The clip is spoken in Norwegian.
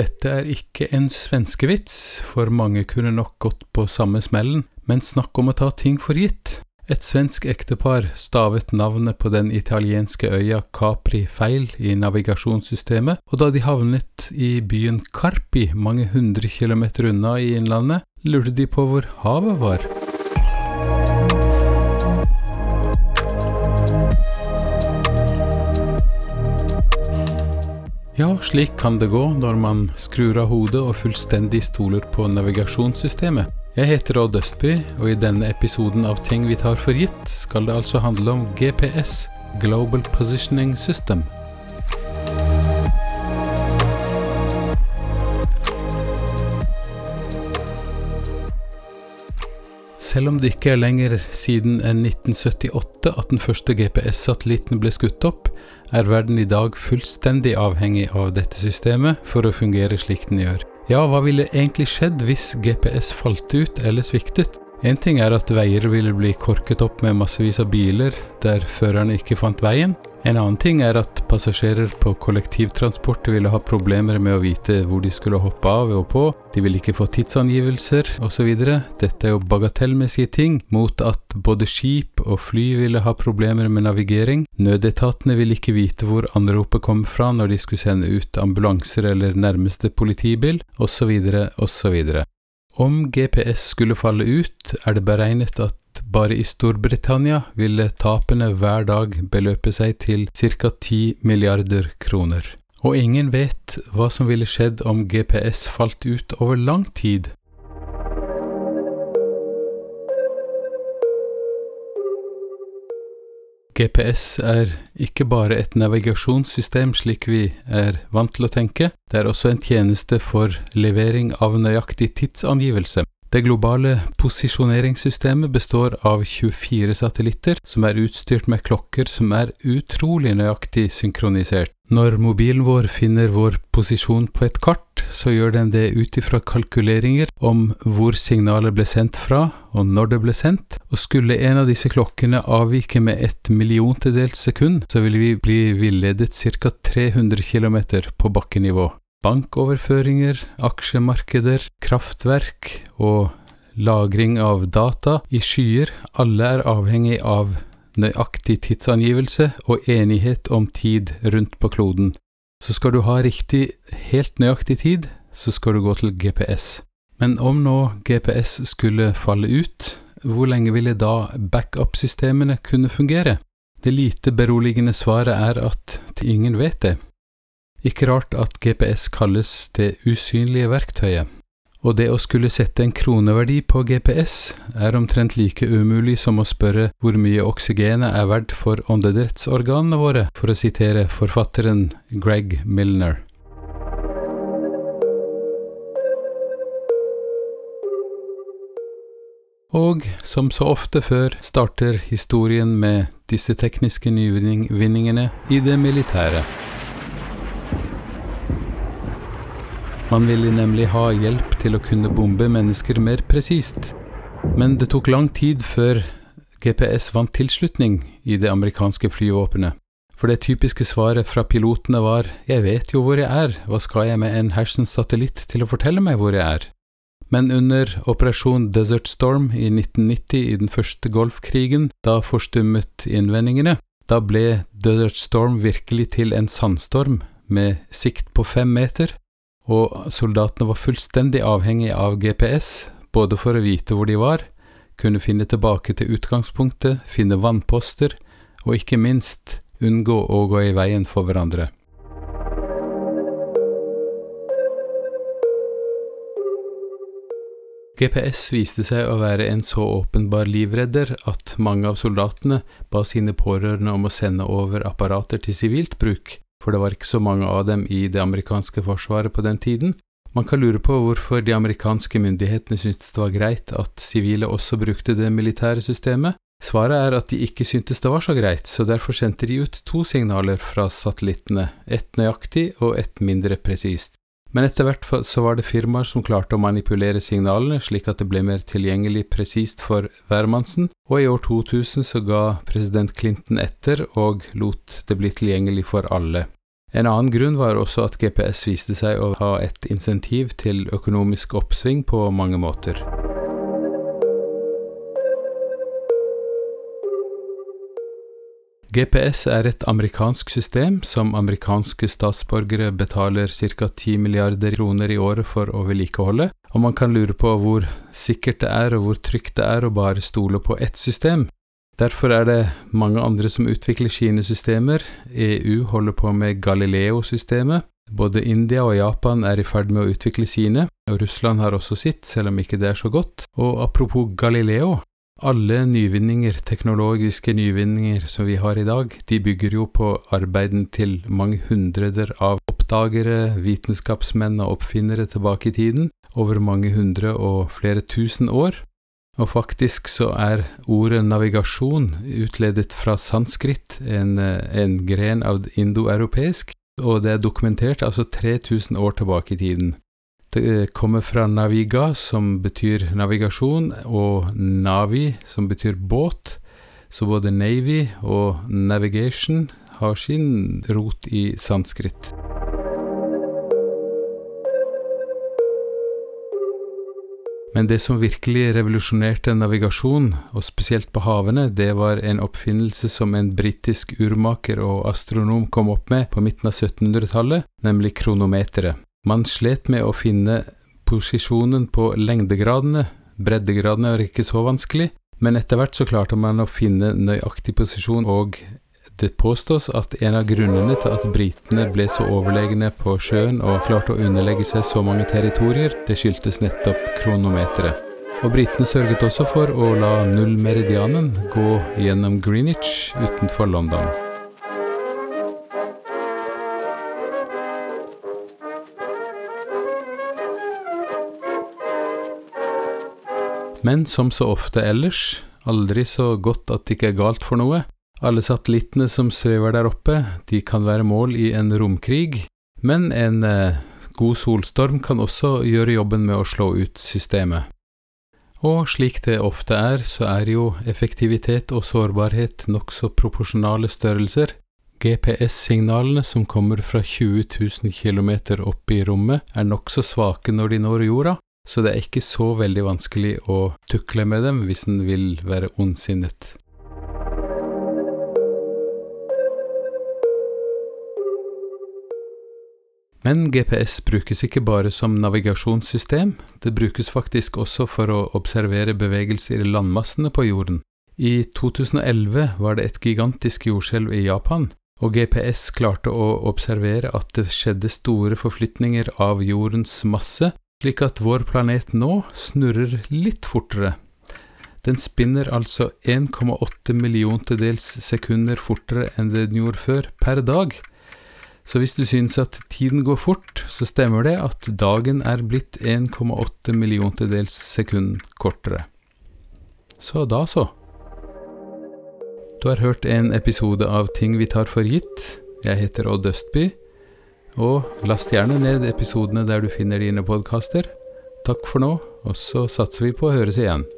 Dette er ikke en svenskevits, for mange kunne nok gått på samme smellen, men snakk om å ta ting for gitt. Et svensk ektepar stavet navnet på den italienske øya Capri feil i navigasjonssystemet, og da de havnet i byen Carpi mange hundre kilometer unna i innlandet, lurte de på hvor havet var. Ja, slik kan det gå når man skrur av hodet og fullstendig stoler på navigasjonssystemet. Jeg heter Odd Østby, og i denne episoden av Ting vi tar for gitt, skal det altså handle om GPS, Global Positioning System. Selv om det ikke er lenger siden enn 1978 at den første GPS-satellitten ble skutt opp, er verden i dag fullstendig avhengig av dette systemet for å fungere slik den gjør. Ja, hva ville egentlig skjedd hvis GPS falt ut eller sviktet? En ting er at veier ville bli korket opp med massevis av biler der førerne ikke fant veien. En annen ting er at passasjerer på kollektivtransport ville ha problemer med å vite hvor de skulle hoppe av og på, de ville ikke få tidsangivelser osv. Dette er jo bagatellmessige ting, mot at både skip og fly ville ha problemer med navigering. Nødetatene ville ikke vite hvor anropet kom fra når de skulle sende ut ambulanser eller nærmeste politibil, osv., osv. Om GPS skulle falle ut, er det beregnet at bare i Storbritannia ville tapene hver dag beløpe seg til ca. 10 milliarder kroner. Og ingen vet hva som ville skjedd om GPS falt ut over lang tid. GPS er ikke bare et navigasjonssystem slik vi er vant til å tenke, det er også en tjeneste for levering av nøyaktig tidsangivelse. Det globale posisjoneringssystemet består av 24 satellitter som er utstyrt med klokker som er utrolig nøyaktig synkronisert. Når mobilen vår finner vår posisjon på et kart, så gjør den det ut ifra kalkuleringer om hvor signalet ble sendt fra, og når det ble sendt, og skulle en av disse klokkene avvike med et milliontedels sekund, så ville vi bli villedet ca. 300 km på bakkenivå. Bankoverføringer, aksjemarkeder, kraftverk og lagring av data i skyer, alle er avhengig av nøyaktig tidsangivelse og enighet om tid rundt på kloden. Så skal du ha riktig, helt nøyaktig tid, så skal du gå til GPS. Men om nå GPS skulle falle ut, hvor lenge ville da backup-systemene kunne fungere? Det lite beroligende svaret er at ingen vet det. Ikke rart at GPS kalles det usynlige verktøyet, og det å skulle sette en kroneverdi på GPS er omtrent like umulig som å spørre hvor mye oksygenet er verdt for åndedrettsorganene våre, for å sitere forfatteren Greg Milner. Og som så ofte før starter historien med disse tekniske nyvinningene i det militære. Man ville nemlig ha hjelp til å kunne bombe mennesker mer presist. Men det tok lang tid før GPS vant tilslutning i det amerikanske flyvåpenet. For det typiske svaret fra pilotene var 'jeg vet jo hvor jeg er, hva skal jeg med en hersens satellitt til å fortelle meg hvor jeg er'? Men under operasjon Desert Storm i 1990 i den første Golfkrigen, da forstummet innvendingene, da ble Desert Storm virkelig til en sandstorm med sikt på fem meter, og soldatene var fullstendig avhengig av GPS, både for å vite hvor de var, kunne finne tilbake til utgangspunktet, finne vannposter, og ikke minst unngå å gå i veien for hverandre. GPS viste seg å være en så åpenbar livredder at mange av soldatene ba sine pårørende om å sende over apparater til sivilt bruk, for det var ikke så mange av dem i det amerikanske forsvaret på den tiden. Man kan lure på hvorfor de amerikanske myndighetene syntes det var greit at sivile også brukte det militære systemet. Svaret er at de ikke syntes det var så greit, så derfor sendte de ut to signaler fra satellittene, ett nøyaktig og ett mindre presist. Men etter hvert så var det firmaer som klarte å manipulere signalene slik at det ble mer tilgjengelig presist for hvermannsen, og i år 2000 så ga president Clinton etter og lot det bli tilgjengelig for alle. En annen grunn var også at GPS viste seg å ha et insentiv til økonomisk oppsving på mange måter. GPS er et amerikansk system som amerikanske statsborgere betaler ca. 10 milliarder kroner i året for å vedlikeholde, og man kan lure på hvor sikkert det er og hvor trygt det er å bare stole på ett system. Derfor er det mange andre som utvikler sine systemer. EU holder på med Galileo-systemet. Både India og Japan er i ferd med å utvikle sine, og Russland har også sitt, selv om ikke det er så godt. Og apropos Galileo, alle nyvinninger, teknologiske nyvinninger som vi har i dag, de bygger jo på arbeiden til mange hundreder av oppdagere, vitenskapsmenn og oppfinnere tilbake i tiden, over mange hundre og flere tusen år. Og faktisk så er ordet navigasjon utledet fra sanskrit, en, en gren av indoeuropeisk, og det er dokumentert altså 3000 år tilbake i tiden. Det eh, kommer fra naviga, som betyr navigasjon, og navi, som betyr båt. Så både navy og navigation har sin rot i sanskrit. Men det som virkelig revolusjonerte navigasjon, og spesielt på havene, det var en oppfinnelse som en britisk urmaker og astronom kom opp med på midten av 1700-tallet, nemlig kronometeret. Man slet med å finne posisjonen på lengdegradene, breddegradene var ikke så vanskelig, men etter hvert så klarte man å finne nøyaktig posisjon, og det påstås at en av grunnene til at britene ble så overlegne på sjøen og klarte å underlegge seg så mange territorier, det skyldtes nettopp kronometeret. Og britene sørget også for å la nullmeridianen gå gjennom Greenwich utenfor London. Men som så ofte ellers, aldri så godt at det ikke er galt for noe. Alle satellittene som svever der oppe, de kan være mål i en romkrig, men en eh, god solstorm kan også gjøre jobben med å slå ut systemet. Og slik det ofte er, så er jo effektivitet og sårbarhet nokså proporsjonale størrelser. GPS-signalene som kommer fra 20 000 km opp i rommet, er nokså svake når de når jorda, så det er ikke så veldig vanskelig å tukle med dem hvis en vil være ondsinnet. Men GPS brukes ikke bare som navigasjonssystem, det brukes faktisk også for å observere bevegelser i landmassene på jorden. I 2011 var det et gigantisk jordskjelv i Japan, og GPS klarte å observere at det skjedde store forflytninger av jordens masse slik at vår planet nå snurrer litt fortere. Den spinner altså 1,8 milliontedels sekunder fortere enn den gjorde før, per dag. Så hvis du synes at tiden går fort, så stemmer det at dagen er blitt 1,8 milliontedels sekund kortere. Så da så. Du har hørt en episode av Ting vi tar for gitt. Jeg heter Odd Østby. Og last gjerne ned episodene der du finner dine podkaster. Takk for nå, og så satser vi på å høres igjen.